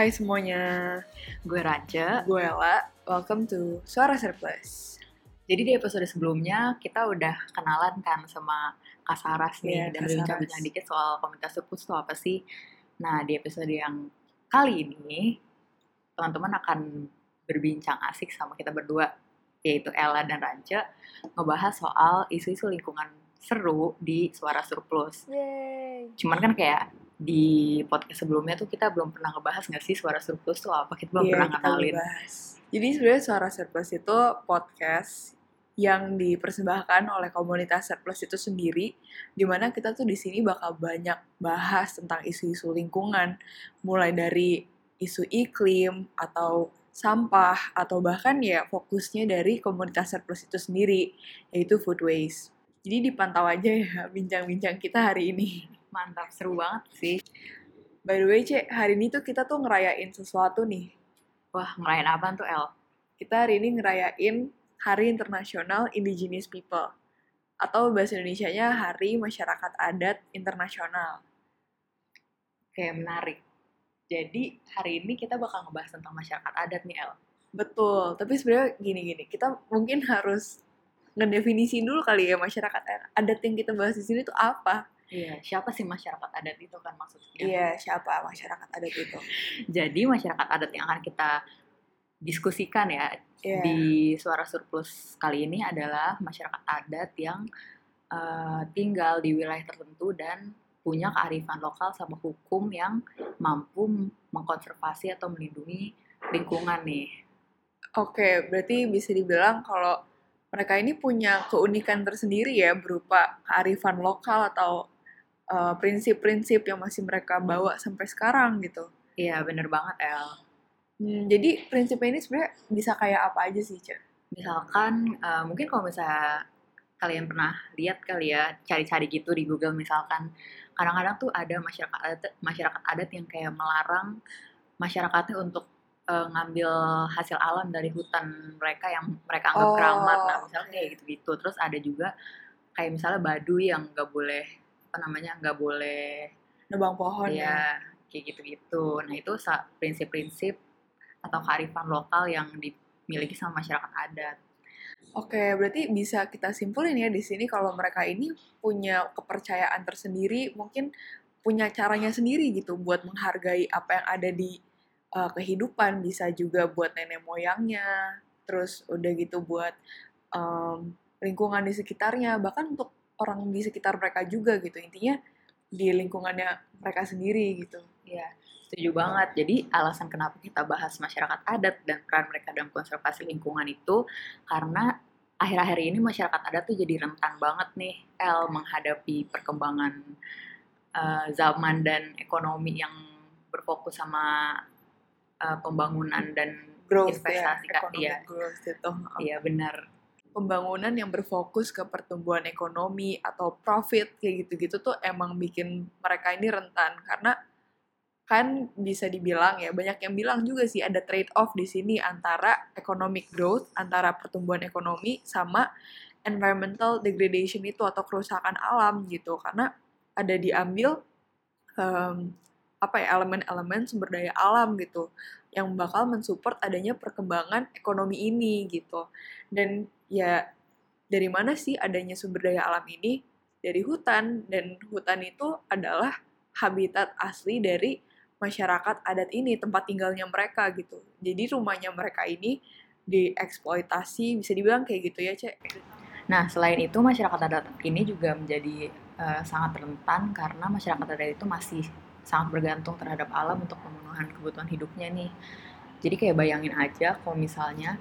Hai semuanya, Gue Raja. gue Ella. Welcome to Suara Surplus. Jadi di episode sebelumnya kita udah kenalan kan sama Kak Saras nih Iya, dan bincang-bincang dikit soal komunitas surplus itu apa sih. Nah di episode yang kali ini teman-teman akan berbincang asik sama kita berdua yaitu Ella dan Raja ngebahas soal isu-isu lingkungan seru di Suara Surplus. Yay! Cuman kan kayak di podcast sebelumnya tuh kita belum pernah ngebahas nggak sih Suara Surplus tuh apa? Kita belum Iya, pernah kenalin. bahas. Jadi sebenarnya Suara Surplus itu podcast yang dipersembahkan oleh komunitas surplus itu sendiri, di mana kita tuh di sini bakal banyak bahas tentang isu-isu lingkungan, mulai dari isu iklim atau sampah atau bahkan ya fokusnya dari komunitas surplus itu sendiri, yaitu food waste. Jadi dipantau aja ya bincang-bincang kita hari ini. Mantap, seru banget sih. By the way, Cek, hari ini tuh kita tuh ngerayain sesuatu nih. Wah, ngerayain apa tuh El? Kita hari ini ngerayain Hari Internasional Indigenous People. Atau bahasa Indonesianya Hari Masyarakat Adat Internasional. Oke, menarik. Jadi hari ini kita bakal ngebahas tentang masyarakat adat nih El. Betul, tapi sebenarnya gini-gini, kita mungkin harus ngedefinisiin dulu kali ya masyarakat adat yang kita bahas di sini tuh apa? Iya, siapa sih masyarakat adat itu kan maksudnya? Iya, siapa masyarakat adat itu? Jadi masyarakat adat yang akan kita diskusikan ya Iya. di suara surplus kali ini adalah masyarakat adat yang eh, tinggal di wilayah tertentu dan punya kearifan lokal sama hukum yang mampu mengkonservasi atau melindungi lingkungan nih. Oke, berarti bisa dibilang kalau mereka ini punya keunikan tersendiri ya berupa kearifan lokal atau uh, prinsip-prinsip yang masih mereka bawa sampai sekarang gitu. Iya, bener banget El. Hmm, jadi prinsipnya ini sebenarnya bisa kayak apa aja sih, Cek? misalkan eh, mungkin kalau misalnya kalian pernah lihat kali ya cari-cari gitu di Google misalkan kadang-kadang tuh ada masyarakat adat masyarakat adat yang kayak melarang masyarakatnya untuk eh, ngambil hasil alam dari hutan mereka yang mereka anggap Oh, keramat nah misalnya oke. kayak gitu-gitu terus ada juga kayak misalnya Baduy yang nggak boleh apa namanya nggak boleh Nebang pohon ya. ya. kayak gitu-gitu. Nah itu prinsip-prinsip atau kearifan lokal yang dimiliki sama masyarakat adat. Oke, berarti bisa kita simpulin ya di sini kalau mereka ini punya kepercayaan tersendiri, mungkin punya caranya sendiri gitu buat menghargai apa yang ada di uh, kehidupan, bisa juga buat nenek moyangnya, terus udah gitu buat um, lingkungan di sekitarnya, bahkan untuk orang di sekitar mereka juga gitu. Intinya di lingkungannya mereka sendiri gitu. Iya, setuju banget. Jadi alasan kenapa kita bahas masyarakat adat dan peran mereka dalam konservasi lingkungan itu karena akhir-akhir ini masyarakat adat tuh jadi rentan banget nih El menghadapi perkembangan eh, zaman dan ekonomi yang berfokus sama eh, pembangunan dan Growth Investasi, ya, Kak. ekonomi Iya. growth itu. iya benar. Pembangunan yang berfokus ke pertumbuhan ekonomi atau profit kayak gitu-gitu tuh emang bikin mereka ini rentan. Karena kan bisa dibilang ya banyak yang bilang juga sih ada trade off di sini antara economic growth antara pertumbuhan ekonomi sama environmental degradation itu atau kerusakan alam gitu. Karena ada diambil em, apa ya elemen-elemen sumber daya alam gitu yang bakal mensupport adanya perkembangan ekonomi ini gitu. Dan ya dari mana sih adanya sumber daya alam ini? Dari hutan dan hutan itu adalah habitat asli dari masyarakat adat ini tempat tinggalnya mereka gitu. Jadi rumahnya mereka ini dieksploitasi bisa dibilang kayak gitu ya cek? Nah, selain itu masyarakat adat ini juga menjadi eh, sangat rentan karena masyarakat adat itu masih sangat bergantung terhadap alam untuk pemenuhan kebutuhan hidupnya nih. Jadi kayak bayangin aja kalau misalnya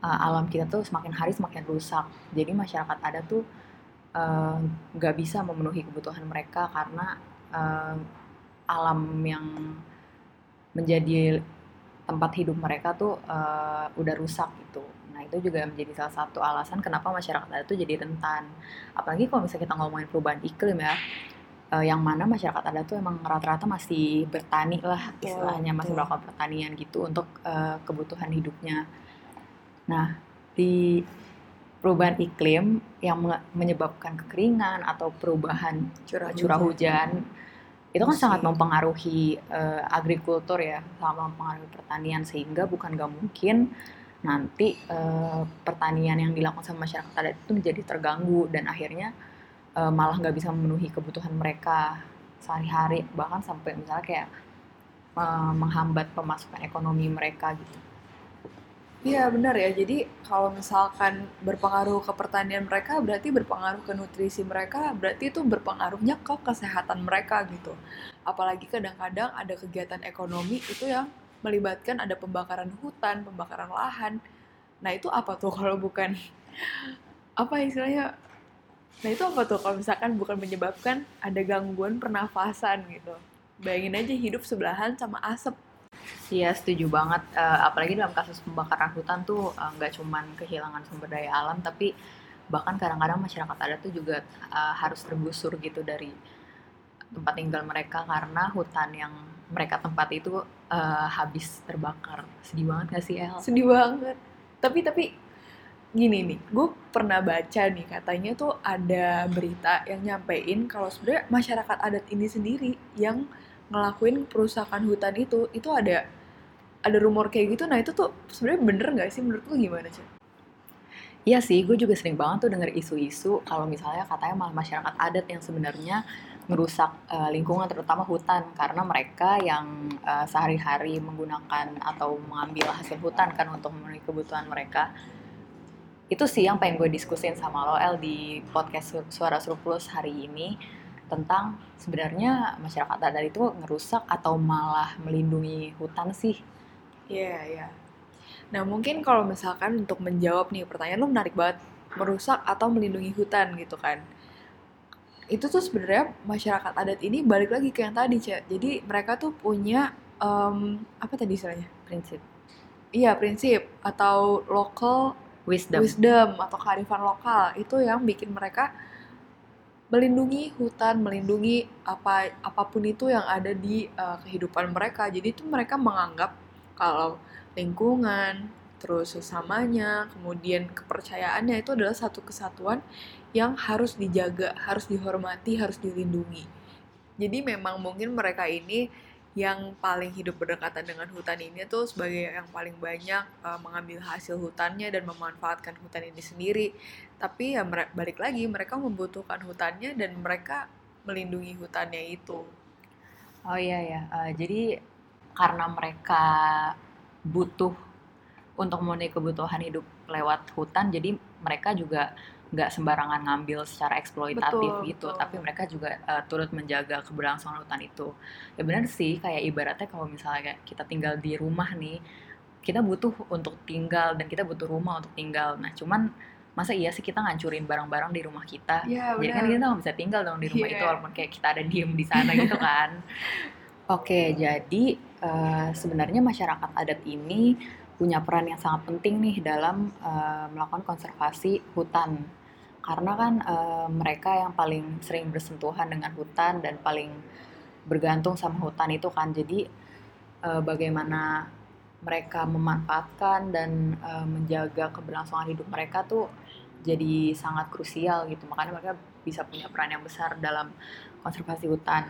eh, alam kita tuh semakin hari semakin rusak. Jadi masyarakat adat tuh eh, nggak bisa memenuhi kebutuhan mereka karena eh, alam yang menjadi tempat hidup mereka tuh eh, udah rusak gitu. Nah itu juga menjadi salah satu alasan kenapa masyarakat adat itu jadi rentan. Apalagi kalau misalnya kita ngomongin perubahan iklim ya, eh, yang mana masyarakat adat tuh emang rata-rata masih bertani lah istilahnya masih melakukan pertanian gitu untuk eh, kebutuhan hidupnya. Nah di perubahan iklim yang me- menyebabkan kekeringan atau perubahan curah curah hujan itu kan Musik. sangat mempengaruhi uh, agrikultur ya, sangat mempengaruhi pertanian sehingga bukan gak mungkin nanti uh, pertanian yang dilakukan sama masyarakat adat itu menjadi terganggu dan akhirnya uh, malah nggak bisa memenuhi kebutuhan mereka sehari-hari bahkan sampai misalnya kayak uh, menghambat pemasukan ekonomi mereka gitu. Iya benar ya. Jadi kalau misalkan berpengaruh ke pertanian mereka, berarti berpengaruh ke nutrisi mereka, berarti itu berpengaruhnya ke kesehatan mereka gitu. Apalagi kadang-kadang ada kegiatan ekonomi itu yang melibatkan ada pembakaran hutan, pembakaran lahan. Nah itu apa tuh kalau bukan apa istilahnya? Nah itu apa tuh kalau misalkan bukan menyebabkan ada gangguan pernafasan gitu. Bayangin aja hidup sebelahan sama asap Iya setuju banget. Uh, apalagi dalam kasus pembakaran hutan tuh uh, nggak cuman kehilangan sumber daya alam, tapi bahkan kadang-kadang masyarakat adat tuh juga uh, harus tergusur gitu dari tempat tinggal mereka karena hutan yang mereka tempat itu uh, habis terbakar. Sedih banget gak sih El? Sedih banget. Tapi tapi gini nih, gue pernah baca nih katanya tuh ada berita yang nyampein kalau sebenarnya masyarakat adat ini sendiri yang ngelakuin perusakan hutan itu itu ada ada rumor kayak gitu. Nah itu tuh sebenarnya bener nggak sih? Menurut lu gimana sih Iya sih, gue juga sering banget tuh denger isu-isu kalau misalnya katanya malah masyarakat adat yang sebenarnya merusak uh, lingkungan terutama hutan karena mereka yang uh, sehari-hari menggunakan atau mengambil hasil hutan kan untuk memenuhi kebutuhan mereka. Itu sih yang pengen gue diskusin sama lo El di podcast Suara Surplus hari ini tentang sebenarnya masyarakat adat itu ngerusak atau malah melindungi hutan sih? Iya, yeah, iya. Yeah. Nah, mungkin kalau misalkan untuk menjawab nih pertanyaan lu menarik banget, merusak atau melindungi hutan gitu kan. Itu tuh sebenarnya masyarakat adat ini balik lagi ke yang tadi, Cek. Jadi mereka tuh punya um, apa tadi istilahnya? Prinsip. Iya, prinsip atau local wisdom. wisdom atau kearifan lokal itu yang bikin mereka melindungi hutan, melindungi apa apa pun itu yang ada di uh, kehidupan mereka. Jadi itu mereka menganggap kalau lingkungan, terus sesamanya, kemudian kepercayaannya itu adalah satu kesatuan yang harus dijaga, harus dihormati, harus dilindungi. Jadi memang mungkin mereka ini yang paling hidup berdekatan dengan hutan ini tuh sebagai yang paling banyak uh, mengambil hasil hutannya dan memanfaatkan hutan ini sendiri. Tapi ya balik lagi mereka membutuhkan hutannya dan mereka melindungi hutannya itu. Oh iya ya, uh, jadi karena mereka butuh untuk memenuhi kebutuhan hidup lewat hutan, jadi mereka juga nggak sembarangan ngambil secara eksploitatif betul, gitu, betul. tapi mereka juga uh, turut menjaga keberlangsungan hutan itu. Ya benar sih, kayak ibaratnya kalau misalnya kita tinggal di rumah nih, kita butuh untuk tinggal dan kita butuh rumah untuk tinggal. Nah, cuman masa iya sih kita ngancurin barang-barang di rumah kita? Ya, Jadi kan kita nggak bisa tinggal dong di rumah yeah. itu walaupun kayak kita ada diem di sana gitu kan. Oke, jadi uh, sebenarnya masyarakat adat ini punya peran yang sangat penting nih dalam uh, melakukan konservasi hutan karena kan uh, mereka yang paling sering bersentuhan dengan hutan dan paling bergantung sama hutan itu kan. Jadi uh, bagaimana mereka memanfaatkan dan uh, menjaga keberlangsungan hidup mereka tuh jadi sangat krusial gitu. Makanya mereka bisa punya peran yang besar dalam konservasi hutan.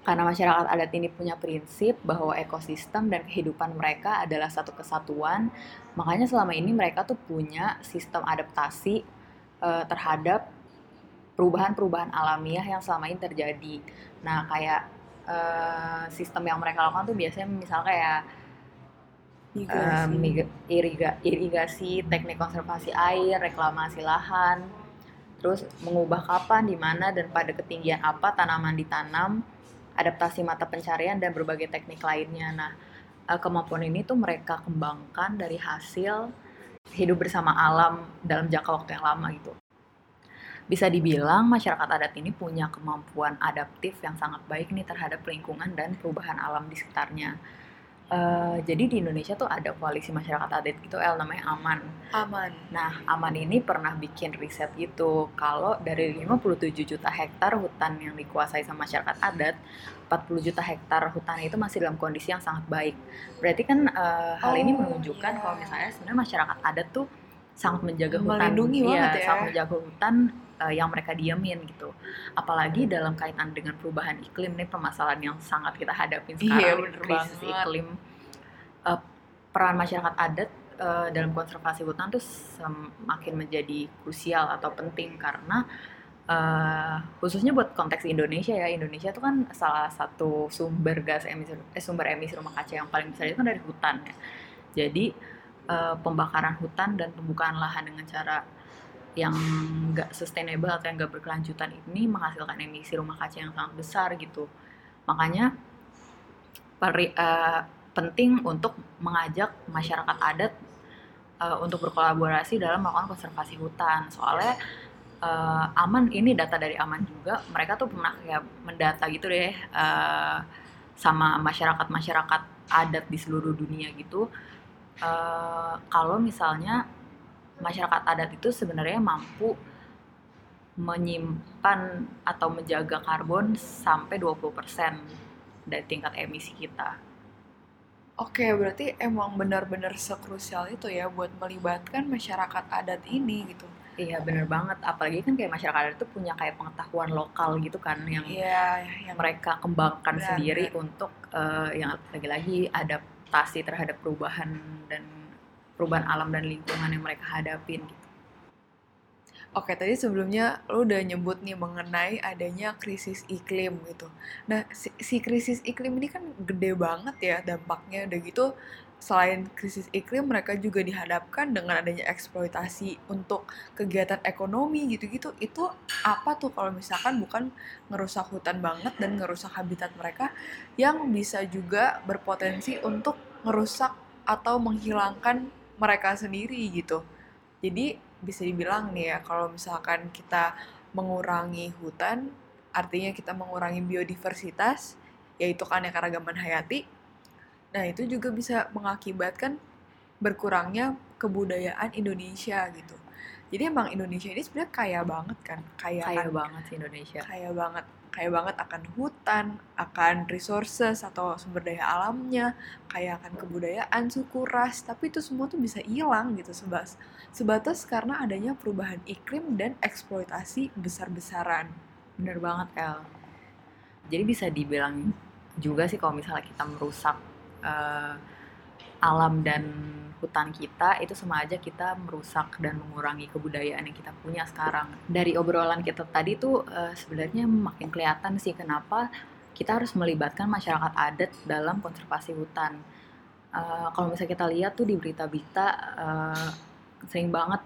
Karena masyarakat adat ini punya prinsip bahwa ekosistem dan kehidupan mereka adalah satu kesatuan makanya selama ini mereka tuh punya sistem adaptasi uh, terhadap perubahan-perubahan alamiah yang selama ini terjadi. Nah, kayak uh, sistem yang mereka lakukan tuh biasanya misal kayak um, iriga, irigasi, teknik konservasi air, reklamasi lahan, terus mengubah kapan, di mana dan pada ketinggian apa tanaman ditanam, adaptasi mata pencarian dan berbagai teknik lainnya. Nah, kemampuan ini tuh mereka kembangkan dari hasil hidup bersama alam dalam jangka waktu yang lama gitu. Bisa dibilang masyarakat adat ini punya kemampuan adaptif yang sangat baik nih terhadap lingkungan dan perubahan alam di sekitarnya. Uh, jadi di Indonesia tuh ada koalisi masyarakat adat gitu, El namanya Aman. Aman. Nah, Aman ini pernah bikin riset gitu, kalau dari 57 juta hektar hutan yang dikuasai sama masyarakat adat, 40 juta hektar hutan itu masih dalam kondisi yang sangat baik. Berarti kan uh, hal oh, ini menunjukkan yeah. kalau misalnya sebenarnya masyarakat adat tuh sangat menjaga hutan Melindungi iya, banget ya. sangat menjaga hutan uh, yang mereka diamin gitu. Apalagi dalam kaitan dengan perubahan iklim nih permasalahan yang sangat kita hadapin Iya, sekarang bener krisis banget. iklim. Uh, peran masyarakat adat uh, dalam konservasi hutan tuh semakin menjadi krusial atau penting karena uh, khususnya buat konteks Indonesia ya. Indonesia tuh kan salah satu sumber gas emisi eh, sumber emisi rumah kaca yang paling besar itu kan dari hutan ya. Jadi uh, pembakaran hutan dan pembukaan lahan dengan cara yang nggak sustainable atau yang nggak berkelanjutan ini menghasilkan emisi rumah kaca yang sangat besar gitu. Makanya peri- uh, penting untuk mengajak masyarakat adat uh, untuk berkolaborasi dalam melakukan konservasi hutan. Soalnya uh, aman ini data dari aman juga mereka tuh pernah kayak mendata gitu deh uh, sama masyarakat masyarakat adat di seluruh dunia gitu. Uh, kalau misalnya masyarakat adat itu sebenarnya mampu menyimpan atau menjaga karbon sampai 20% dari tingkat emisi kita. Oke, berarti emang benar-benar sekrusial itu ya buat melibatkan masyarakat adat ini gitu. Iya bener banget, apalagi kan kayak masyarakat adat itu punya kayak pengetahuan lokal gitu kan yang Iya, yang mereka kembangkan Benar, sendiri benar. untuk eh, yang lagi-lagi adaptasi terhadap perubahan dan perubahan alam dan lingkungan yang mereka hadapin gitu. Oke, tadi sebelumnya lo udah nyebut nih mengenai adanya krisis iklim gitu. Nah, si, si krisis iklim ini kan gede banget ya dampaknya. Udah gitu, selain krisis iklim, mereka juga dihadapkan dengan adanya eksploitasi untuk kegiatan ekonomi gitu-gitu. Itu apa tuh kalau misalkan bukan ngerusak hutan banget dan ngerusak habitat mereka yang bisa juga berpotensi untuk ngerusak atau menghilangkan mereka sendiri gitu. Jadi bisa dibilang nih ya kalau misalkan kita mengurangi hutan artinya kita mengurangi biodiversitas yaitu keanekaragaman hayati nah itu juga bisa mengakibatkan berkurangnya kebudayaan Indonesia gitu jadi emang Indonesia ini sebenarnya kaya banget kan kaya Kaya kan banget sih Indonesia. kaya banget kaya banget akan hutan akan resources atau sumber daya alamnya kaya akan kebudayaan suku ras tapi itu semua tuh bisa hilang gitu sebas sebatas karena adanya perubahan iklim dan eksploitasi besar-besaran Bener banget El. Jadi bisa dibilang juga sih kalau misalnya kita merusak eh, alam dan hutan kita itu sama aja kita merusak dan mengurangi kebudayaan yang kita punya sekarang. Dari obrolan kita tadi tuh eh, sebenarnya makin kelihatan sih kenapa kita harus melibatkan masyarakat adat dalam konservasi hutan. Eh, kalau misalnya kita lihat tuh di berita-berita eh, sering banget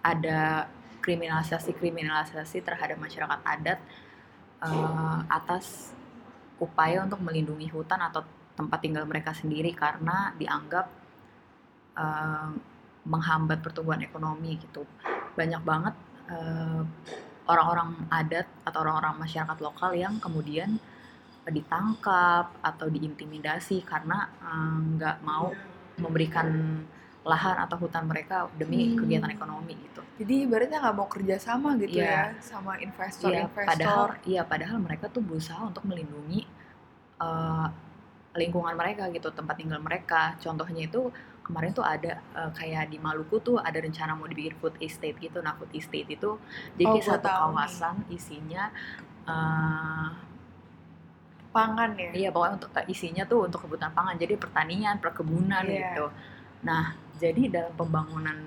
ada kriminalisasi-kriminalisasi terhadap masyarakat adat atas upaya untuk melindungi hutan atau tempat tinggal mereka sendiri karena dianggap eh, menghambat pertumbuhan ekonomi gitu. Banyak banget eh, orang-orang adat atau orang-orang masyarakat lokal yang kemudian ditangkap atau diintimidasi karena eh, nggak mau memberikan lahan atau hutan mereka demi Hmm. kegiatan ekonomi gitu. jadi ibaratnya nggak mau kerja sama gitu Iya. ya sama Iya, investor-investor padahal iya padahal mereka tuh berusaha untuk melindungi eh, lingkungan mereka gitu, tempat tinggal mereka. Contohnya itu kemarin tuh ada eh, kayak di Maluku tuh ada rencana mau dibikin food estate gitu. Nah, food estate itu jadi Oh, satu nih. kawasan isinya eh, pangan ya Iya, pokoknya untuk eh, isinya tuh untuk kebutuhan pangan. Jadi pertanian, perkebunan Iya. gitu. Nah, jadi dalam pembangunan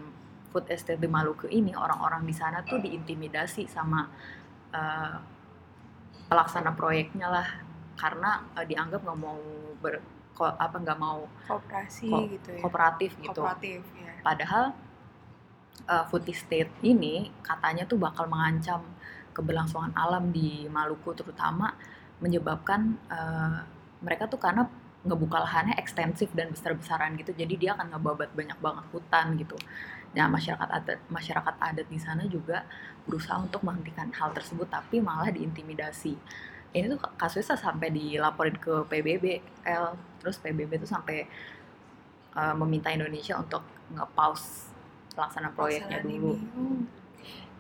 food estate di Maluku ini orang-orang di sana tuh diintimidasi sama eh, pelaksana proyeknya lah karena eh, dianggap nggak mau ber ko- apa nggak mau kooperasi Ko- gitu ya kooperatif gitu. kooperatif ya Padahal uh, food estate ini katanya tuh bakal mengancam keberlangsungan alam di Maluku terutama menyebabkan uh, mereka tuh karena ngebuka lahannya ekstensif dan besar-besaran gitu jadi dia akan ngebabat banyak banget hutan gitu. Nah masyarakat adat masyarakat adat di sana juga berusaha untuk menghentikan hal tersebut tapi malah diintimidasi. Ini tuh kasusnya sampai dilaporin ke PBB L terus PBB tuh sampai uh, meminta Indonesia untuk nge-pause pelaksanaan proyeknya dulu. ini. Hmm,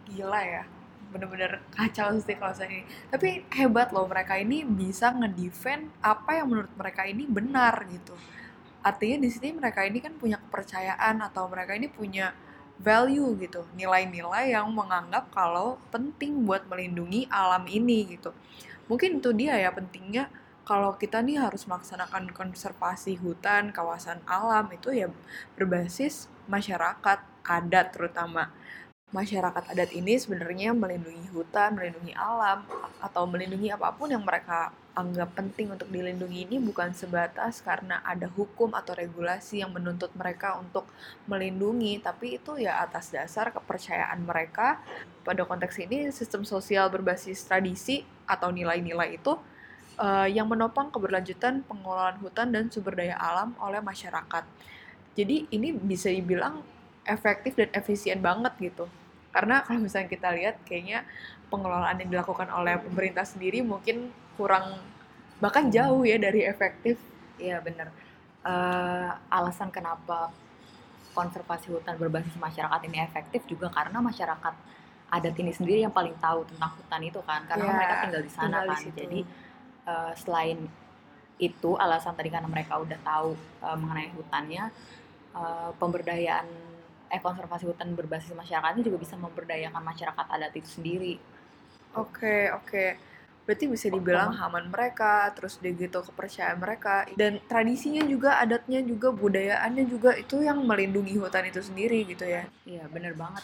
gila ya bener-bener kacau sih kalau saya ini tapi hebat loh mereka ini bisa ngedefend apa yang menurut mereka ini benar gitu artinya di sini mereka ini kan punya kepercayaan atau mereka ini punya value gitu, nilai-nilai yang menganggap kalau penting buat melindungi alam ini gitu. Mungkin itu dia ya pentingnya kalau kita nih harus melaksanakan konservasi hutan, kawasan alam itu ya berbasis masyarakat adat terutama. Masyarakat adat ini sebenarnya melindungi hutan, melindungi alam, atau melindungi apa pun yang mereka anggap penting untuk dilindungi ini bukan sebatas karena ada hukum atau regulasi yang menuntut mereka untuk melindungi, tapi itu ya atas dasar kepercayaan mereka. Pada konteks ini, sistem sosial berbasis tradisi atau nilai-nilai itu uh, yang menopang keberlanjutan pengelolaan hutan dan sumber daya alam oleh masyarakat. Jadi ini bisa dibilang efektif dan efisien banget gitu karena kalau misalnya kita lihat kayaknya pengelolaan yang dilakukan oleh pemerintah sendiri mungkin kurang bahkan jauh ya dari efektif iya bener uh, alasan kenapa konservasi hutan berbasis masyarakat ini efektif juga karena masyarakat adat ini sendiri yang paling tahu tentang hutan itu kan karena yeah, mereka tinggal di sana tinggal kan di jadi uh, selain itu alasan tadi karena mereka udah tahu uh, mengenai hutannya uh, pemberdayaan eh konservasi hutan berbasis masyarakat ini juga bisa memberdayakan masyarakat adat itu sendiri. Oke, okay, oke. Okay. Berarti bisa dibilang haman mereka, terus dia gitu kepercayaan mereka dan tradisinya juga, adatnya juga, budayaannya juga itu yang melindungi hutan itu sendiri gitu ya. Iya, bener banget.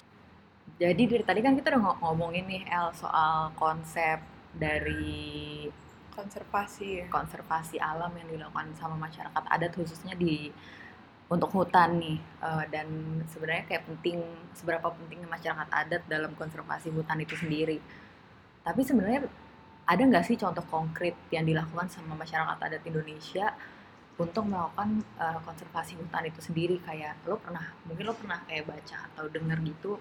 Jadi dari tadi kan kita udah ngomongin nih El soal konsep dari konservasi ya. konservasi alam yang dilakukan sama masyarakat adat khususnya di untuk hutan nih uh, dan sebenarnya kayak penting seberapa pentingnya masyarakat adat dalam konservasi hutan itu sendiri. Tapi sebenarnya ada nggak sih contoh konkret yang dilakukan sama masyarakat adat Indonesia untuk melakukan uh, konservasi hutan itu sendiri? Kayak lo pernah mungkin lo pernah kayak baca atau dengar gitu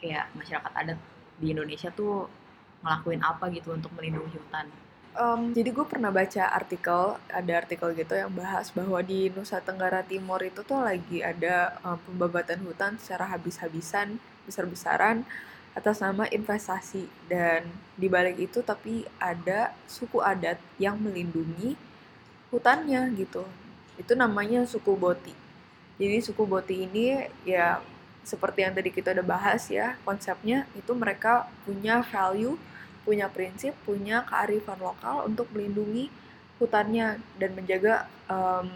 kayak masyarakat adat di Indonesia tuh ngelakuin apa gitu untuk melindungi hutan? Um, jadi gue pernah baca artikel ada artikel gitu yang bahas bahwa di Nusa Tenggara Timur itu tuh lagi ada um, pembabatan hutan secara habis-habisan besar-besaran atas nama investasi. Dan di balik itu tapi ada suku adat yang melindungi hutannya gitu. Itu namanya suku Boti. Jadi suku Boti ini ya seperti yang tadi kita udah bahas ya konsepnya itu mereka punya value punya prinsip, punya kearifan lokal untuk melindungi hutannya dan menjaga um,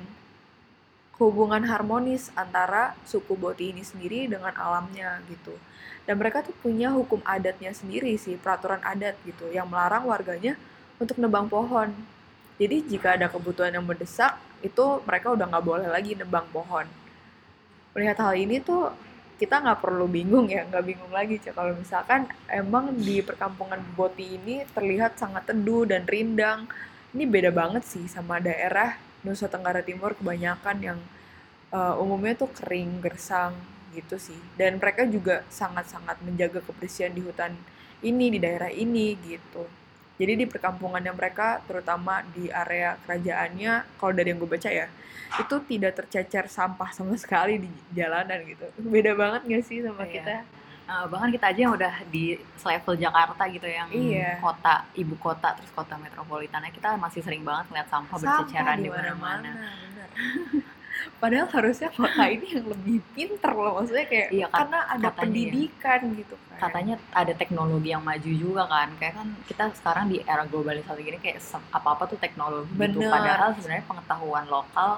hubungan harmonis antara suku Boti ini sendiri dengan alamnya gitu. Dan mereka tuh punya hukum adatnya sendiri sih, peraturan adat gitu, yang melarang warganya untuk nebang pohon. Jadi jika ada kebutuhan yang mendesak, itu mereka udah nggak boleh lagi nebang pohon. Melihat hal ini tuh kita nggak perlu bingung ya nggak bingung lagi cek kalau misalkan emang di perkampungan Boti ini terlihat sangat teduh dan rindang ini beda banget sih sama daerah Nusa Tenggara Timur kebanyakan yang uh, umumnya tuh kering gersang gitu sih. Dan mereka juga sangat-sangat menjaga kebersihan di hutan ini di daerah ini gitu. Jadi di perkampungannya mereka terutama di area kerajaannya kalau dari yang gue baca ya itu tidak tercecer sampah sama sekali di jalanan gitu. Beda banget gak sih sama iya. kita uh, bahkan kita aja yang udah di level Jakarta gitu yang iya. kota ibu kota terus kota metropolitannya kita masih sering banget ngeliat sampah, sampah berceceran di mana-mana padahal harusnya kota ini yang lebih pinter loh maksudnya kayak iya, karena ada katanya, pendidikan gitu kan katanya ada teknologi yang maju juga kan kayak kan kita sekarang di era globalisasi gini kayak apa apa tuh teknologi gitu. Bener. gitu padahal sebenarnya pengetahuan lokal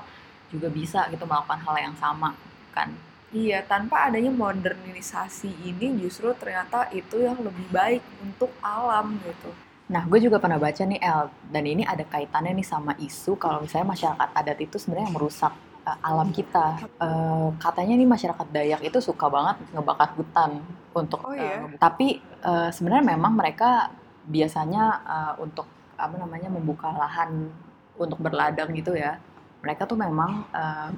juga bisa gitu melakukan hal yang sama kan Iya, tanpa adanya modernisasi ini justru ternyata itu yang lebih baik untuk alam gitu. Nah, gue juga pernah baca nih El, dan ini ada kaitannya nih sama isu kalau misalnya masyarakat adat itu sebenarnya merusak uh, alam kita. Uh, katanya nih masyarakat Dayak itu suka banget ngebakar hutan untuk, oh, iya? uh, tapi uh, sebenarnya memang mereka biasanya uh, untuk apa namanya membuka lahan untuk berladang gitu ya mereka tuh memang eh,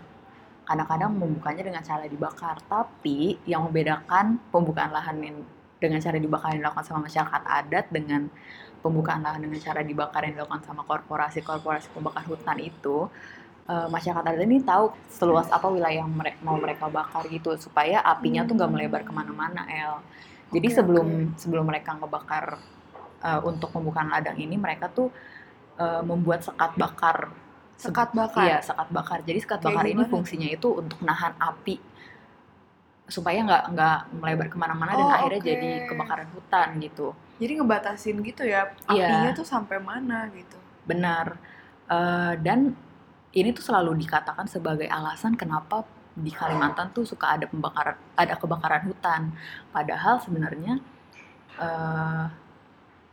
kadang-kadang membukanya dengan cara dibakar tapi yang membedakan pembukaan lahan dengan cara dibakar yang dilakukan sama masyarakat adat dengan pembukaan lahan dengan cara dibakar yang dilakukan sama korporasi-korporasi pembakar hutan itu uh, masyarakat adat ini tahu seluas apa wilayah yang mere mau mereka bakar gitu supaya apinya tuh nggak melebar ke mana-mana El jadi okay, sebelum okay. sebelum mereka ngebakar uh, untuk pembukaan ladang ini mereka tuh uh, membuat sekat bakar sekat bakar iya sekat bakar jadi sekat Kayak bakar gimana? ini fungsinya itu untuk nahan api supaya nggak nggak melebar ke mana-mana dan Oh, akhirnya oke. jadi kebakaran hutan gitu Jadi ngebatasin gitu ya, Iya. apinya tuh sampai mana gitu. benar Eh, dan ini tuh selalu dikatakan sebagai alasan kenapa di Kalimantan tuh suka ada pembakaran ada kebakaran hutan padahal sebenarnya eh,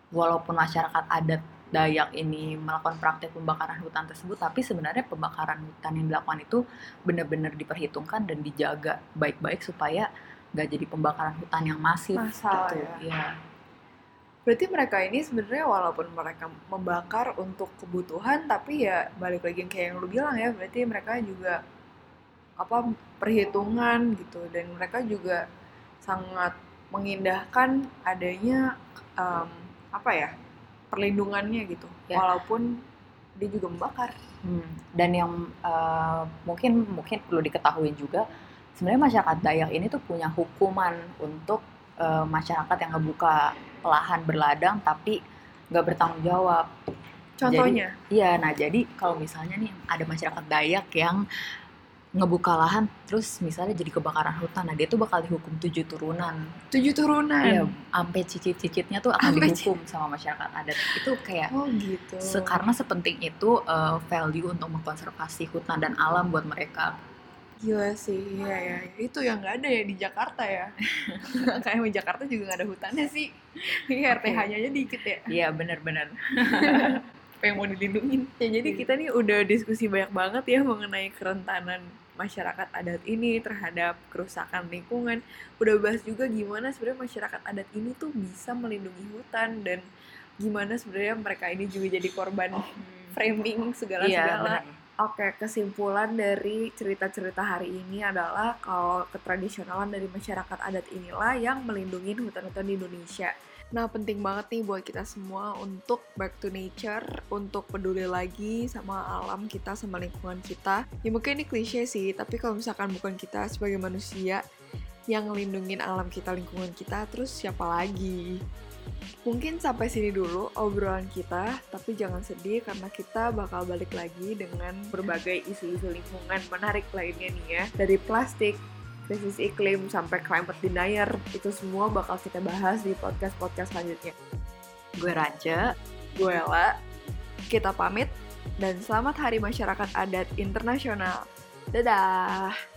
walaupun masyarakat adat Dayak ini melakukan praktek pembakaran hutan tersebut tapi sebenarnya pembakaran hutan yang dilakukan itu benar-benar diperhitungkan dan dijaga baik-baik supaya nggak jadi pembakaran hutan yang masif Massal gitu. ya. ya Berarti mereka ini sebenarnya walaupun mereka membakar untuk kebutuhan, tapi ya balik lagi yang kayak yang lu bilang ya, berarti mereka juga apa perhitungan gitu. Dan mereka juga sangat mengindahkan adanya em, apa ya perlindungannya gitu, Ya. walaupun dia juga membakar. Hmm, Dan yang eh, mungkin mungkin perlu diketahui juga, sebenarnya masyarakat Dayak ini tuh punya hukuman untuk eh, masyarakat yang ngebuka lahan berladang tapi nggak bertanggung jawab. Contohnya, Iya, nah jadi kalau misalnya nih ada masyarakat Dayak yang ngebuka lahan terus misalnya jadi kebakaran hutan, nah dia tuh bakal dihukum tujuh turunan. tujuh turunan. Iya, sampai cicit-cicitnya tuh akan Sampai dihukum sama masyarakat adat. Itu kayak Oh gitu. Se- karena sepenting itu uh, value untuk mengkonservasi hutan dan alam buat mereka. Gila sih, iya ya. Itu yang nggak ada ya di Jakarta ya. Kayak di Jakarta juga nggak ada hutannya sih. Iya, RTH-nya aja dikit ya. Iya benar-benar. Apa yang mau dilindungin. Ya jadi kita nih udah diskusi banyak banget ya mengenai kerentanan masyarakat adat ini terhadap kerusakan lingkungan. Udah bahas juga gimana sebenarnya masyarakat adat ini tuh bisa melindungi hutan dan gimana sebenarnya mereka ini juga jadi korban framing Iya segala-segala. benar. Oke, kesimpulan dari cerita-cerita hari ini adalah kalau ketradisionalan dari masyarakat adat inilah yang melindungi hutan-hutan di Indonesia. Nah, penting banget nih buat kita semua untuk back to nature, untuk peduli lagi sama alam kita, sama lingkungan kita. Ya mungkin ini klise sih, tapi kalau misalkan bukan kita sebagai manusia yang ngelindungin alam kita, lingkungan kita, terus siapa lagi? Mungkin sampai sini dulu obrolan kita, tapi jangan sedih karena kita bakal balik lagi dengan berbagai isu-isu lingkungan menarik lainnya nih ya. Dari plastik, krisis iklim, sampai climate denier, itu semua bakal kita bahas di podcast-podcast selanjutnya. Gue Raja. Gue Ella, kita pamit, dan selamat Hari Masyarakat Adat Internasional. Dadah!